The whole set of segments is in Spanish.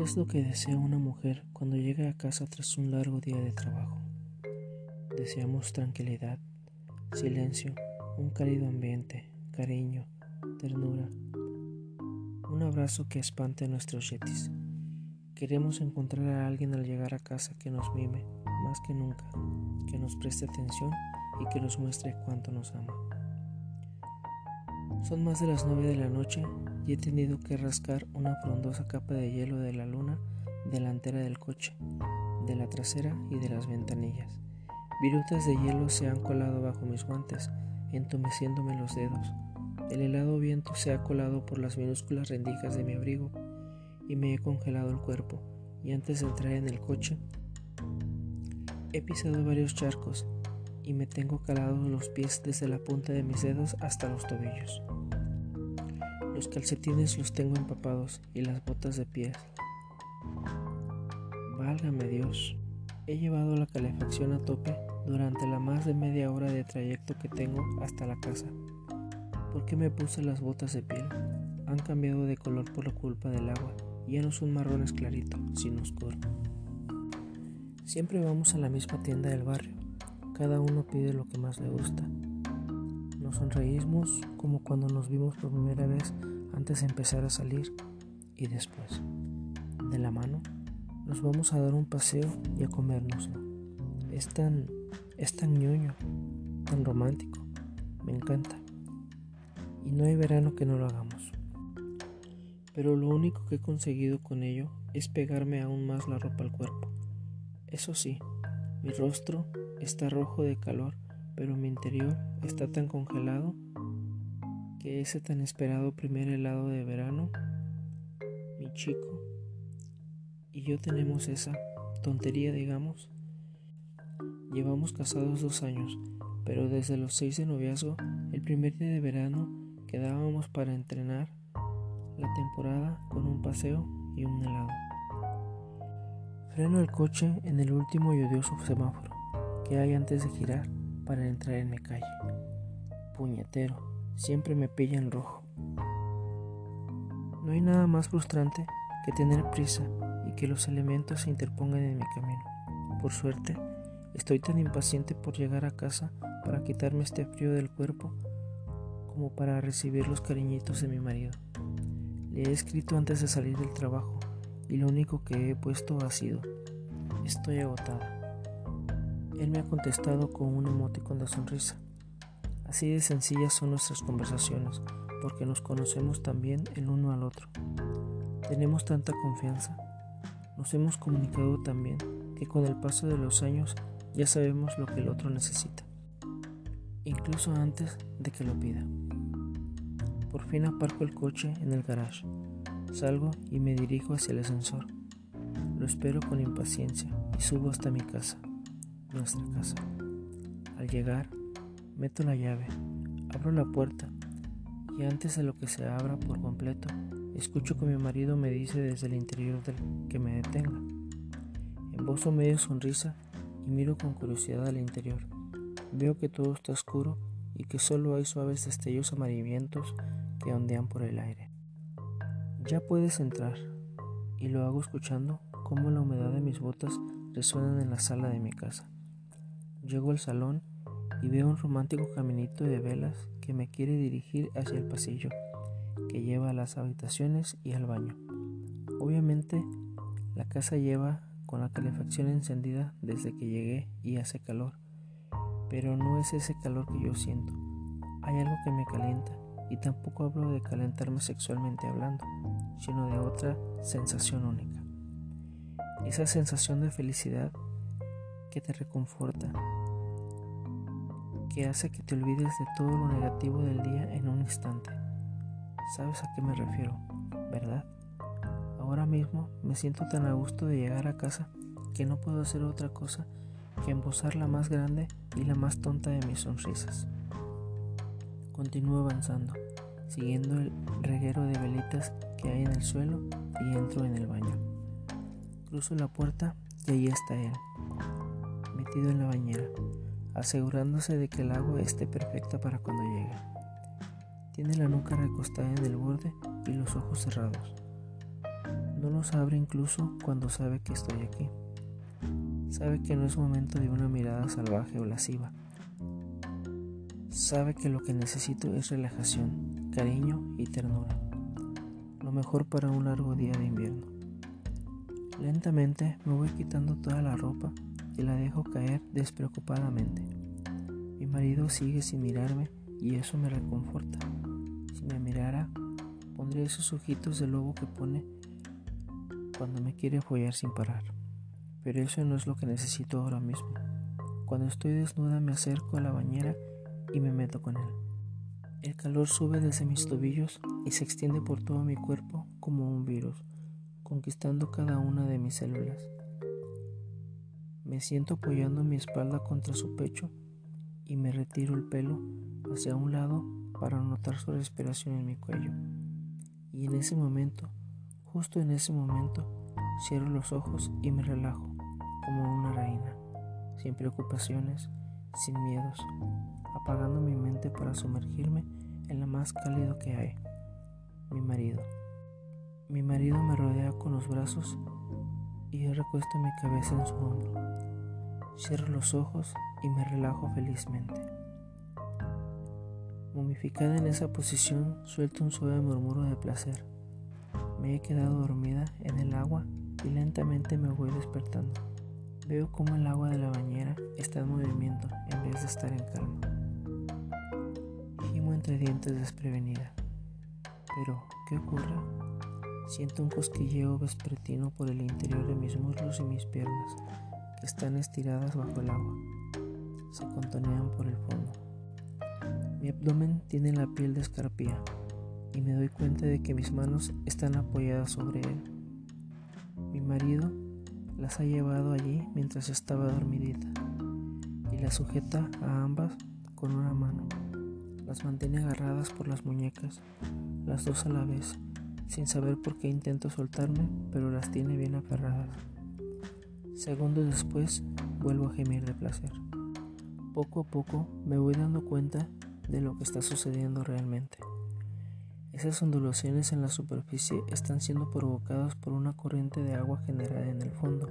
¿Qué es lo que desea una mujer cuando llega a casa tras un largo día de trabajo? Deseamos tranquilidad, silencio, un cálido ambiente, cariño, ternura, un abrazo que espante a nuestros yetis. Queremos encontrar a alguien al llegar a casa que nos mime más que nunca, que nos preste atención y que nos muestre cuánto nos ama. Son más de las nueve de la noche y he tenido que rascar una frondosa capa de hielo de la luna delantera del coche, de la trasera y de las ventanillas. Virutas de hielo se han colado bajo mis guantes, entumeciéndome los dedos. El helado viento se ha colado por las minúsculas rendijas de mi abrigo y me he congelado el cuerpo. Y antes de entrar en el coche, he pisado varios charcos y me tengo calados los pies desde la punta de mis dedos hasta los tobillos. Los calcetines los tengo empapados y las botas de pies. Válgame Dios, he llevado la calefacción a tope durante la más de media hora de trayecto que tengo hasta la casa. ¿Por qué me puse las botas de piel? Han cambiado de color por la culpa del agua. Ya no son marrones clarito, sino oscuro. Siempre vamos a la misma tienda del barrio. Cada uno pide lo que más le gusta. Nos sonreímos como cuando nos vimos por primera vez antes de empezar a salir y después. De la mano, nos vamos a dar un paseo y a comernos. Es tan, es tan ñoño, tan romántico. Me encanta. Y no hay verano que no lo hagamos. Pero lo único que he conseguido con ello es pegarme aún más la ropa al cuerpo. Eso sí, mi rostro está rojo de calor, pero mi interior está tan congelado que ese tan esperado primer helado de verano, mi chico y yo tenemos esa tontería, digamos. Llevamos casados dos años, pero desde los seis de noviazgo, el primer día de verano, quedábamos para entrenar la temporada con un paseo y un helado. Freno el coche en el último y odioso semáforo que hay antes de girar para entrar en mi calle. Puñetero siempre me pilla en rojo. No hay nada más frustrante que tener prisa y que los elementos se interpongan en mi camino. Por suerte, estoy tan impaciente por llegar a casa para quitarme este frío del cuerpo como para recibir los cariñitos de mi marido. Le he escrito antes de salir del trabajo y lo único que he puesto ha sido, estoy agotada. Él me ha contestado con un emoticón de sonrisa. Así de sencillas son nuestras conversaciones, porque nos conocemos también el uno al otro. Tenemos tanta confianza, nos hemos comunicado también que con el paso de los años ya sabemos lo que el otro necesita, incluso antes de que lo pida. Por fin aparco el coche en el garage, salgo y me dirijo hacia el ascensor. Lo espero con impaciencia y subo hasta mi casa, nuestra casa. Al llegar, Meto la llave, abro la puerta y antes de lo que se abra por completo, escucho que mi marido me dice desde el interior del que me detenga. Embozo medio sonrisa y miro con curiosidad al interior. Veo que todo está oscuro y que solo hay suaves destellos amarillentos que ondean por el aire. Ya puedes entrar, y lo hago escuchando cómo la humedad de mis botas resuena en la sala de mi casa. Llego al salón y veo un romántico caminito de velas que me quiere dirigir hacia el pasillo que lleva a las habitaciones y al baño. Obviamente la casa lleva con la calefacción encendida desde que llegué y hace calor, pero no es ese calor que yo siento. Hay algo que me calienta y tampoco hablo de calentarme sexualmente hablando, sino de otra sensación única. Esa sensación de felicidad que te reconforta, que hace que te olvides de todo lo negativo del día en un instante. ¿Sabes a qué me refiero? ¿Verdad? Ahora mismo me siento tan a gusto de llegar a casa que no puedo hacer otra cosa que embosar la más grande y la más tonta de mis sonrisas. Continúo avanzando, siguiendo el reguero de velitas que hay en el suelo y entro en el baño. Cruzo la puerta y ahí está él, metido en la bañera asegurándose de que el agua esté perfecta para cuando llegue. Tiene la nuca recostada en el borde y los ojos cerrados. No los abre incluso cuando sabe que estoy aquí. Sabe que no es momento de una mirada salvaje o lasciva. Sabe que lo que necesito es relajación, cariño y ternura. Lo mejor para un largo día de invierno. Lentamente me voy quitando toda la ropa y la dejo caer despreocupadamente. Mi marido sigue sin mirarme y eso me reconforta. Si me mirara, pondría esos ojitos de lobo que pone cuando me quiere follar sin parar. Pero eso no es lo que necesito ahora mismo. Cuando estoy desnuda me acerco a la bañera y me meto con él. El calor sube desde mis tobillos y se extiende por todo mi cuerpo como un virus, conquistando cada una de mis células. Me siento apoyando mi espalda contra su pecho y me retiro el pelo hacia un lado para notar su respiración en mi cuello. Y en ese momento, justo en ese momento, cierro los ojos y me relajo como una reina, sin preocupaciones, sin miedos, apagando mi mente para sumergirme en la más cálido que hay, mi marido. Mi marido me rodea con los brazos y yo recuesto mi cabeza en su hombro. Cierro los ojos y me relajo felizmente. Momificada en esa posición, suelto un suave murmuro de placer. Me he quedado dormida en el agua y lentamente me voy despertando. Veo como el agua de la bañera está en movimiento en vez de estar en calma. Gimo entre dientes desprevenida. Pero, ¿qué ocurre? Siento un cosquilleo vespertino por el interior de mis muslos y mis piernas, están estiradas bajo el agua. Se contonean por el fondo. Mi abdomen tiene la piel de escarpía y me doy cuenta de que mis manos están apoyadas sobre él. Mi marido las ha llevado allí mientras estaba dormidita y las sujeta a ambas con una mano. Las mantiene agarradas por las muñecas, las dos a la vez, sin saber por qué intento soltarme, pero las tiene bien aferradas. Segundos después, vuelvo a gemir de placer. Poco a poco me voy dando cuenta de lo que está sucediendo realmente. Esas ondulaciones en la superficie están siendo provocadas por una corriente de agua generada en el fondo.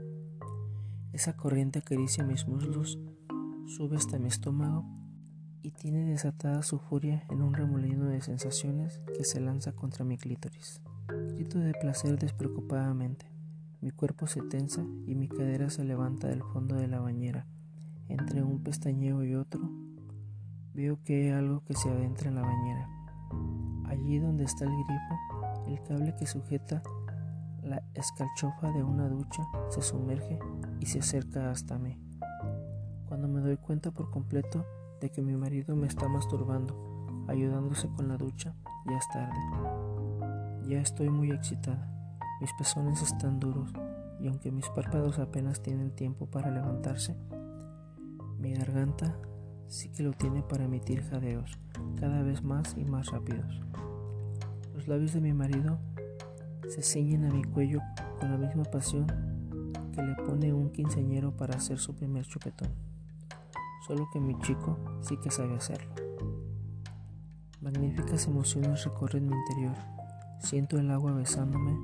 Esa corriente acaricia mis muslos, sube hasta mi estómago y tiene desatada su furia en un remolino de sensaciones que se lanza contra mi clítoris. Grito de placer despreocupadamente. Mi cuerpo se tensa y mi cadera se levanta del fondo de la bañera. Entre un pestañeo y otro, veo que hay algo que se adentra en la bañera. Allí donde está el grifo, el cable que sujeta la escarchofa de una ducha se sumerge y se acerca hasta mí. Cuando me doy cuenta por completo de que mi marido me está masturbando, ayudándose con la ducha, ya es tarde. Ya estoy muy excitada, mis pezones están duros y aunque mis párpados apenas tienen tiempo para levantarse, mi garganta sí que lo tiene para emitir jadeos cada vez más y más rápidos. Los labios de mi marido se ciñen a mi cuello con la misma pasión que le pone un quinceañero para hacer su primer chupetón. Solo que mi chico sí que sabe hacerlo. Magníficas emociones recorren mi interior. Siento el agua besándome,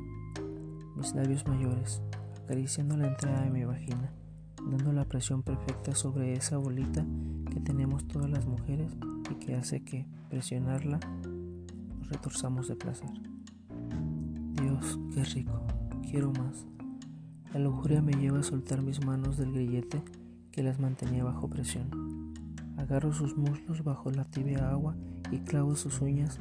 labios mayores, acariciando la entrada de mi vagina, dando la presión perfecta sobre esa bolita que tenemos todas las mujeres y que hace que presionarla nos retorzamos de placer. Dios, qué rico, quiero más. La lujuria me lleva a soltar mis manos del grillete que las mantenía bajo presión. Agarro sus muslos bajo la tibia agua y clavo sus uñas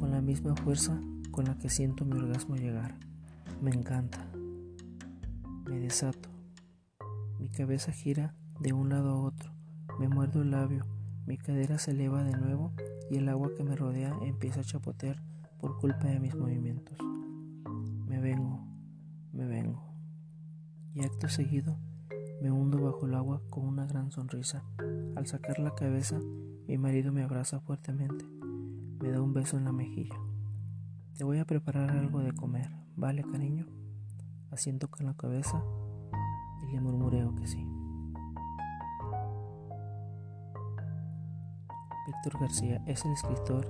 con la misma fuerza con la que siento mi orgasmo llegar. Me encanta. Me desato. Mi cabeza gira de un lado a otro. Me muerdo el labio. Mi cadera se eleva de nuevo y el agua que me rodea empieza a chapotear por culpa de mis movimientos. Me vengo, me vengo. Y acto seguido me hundo bajo el agua con una gran sonrisa. Al sacar la cabeza, mi marido me abraza fuertemente. Me da un beso en la mejilla. Te voy a preparar algo de comer, ¿vale, cariño? Asiento con la cabeza y le murmureo que sí. Víctor García es el escritor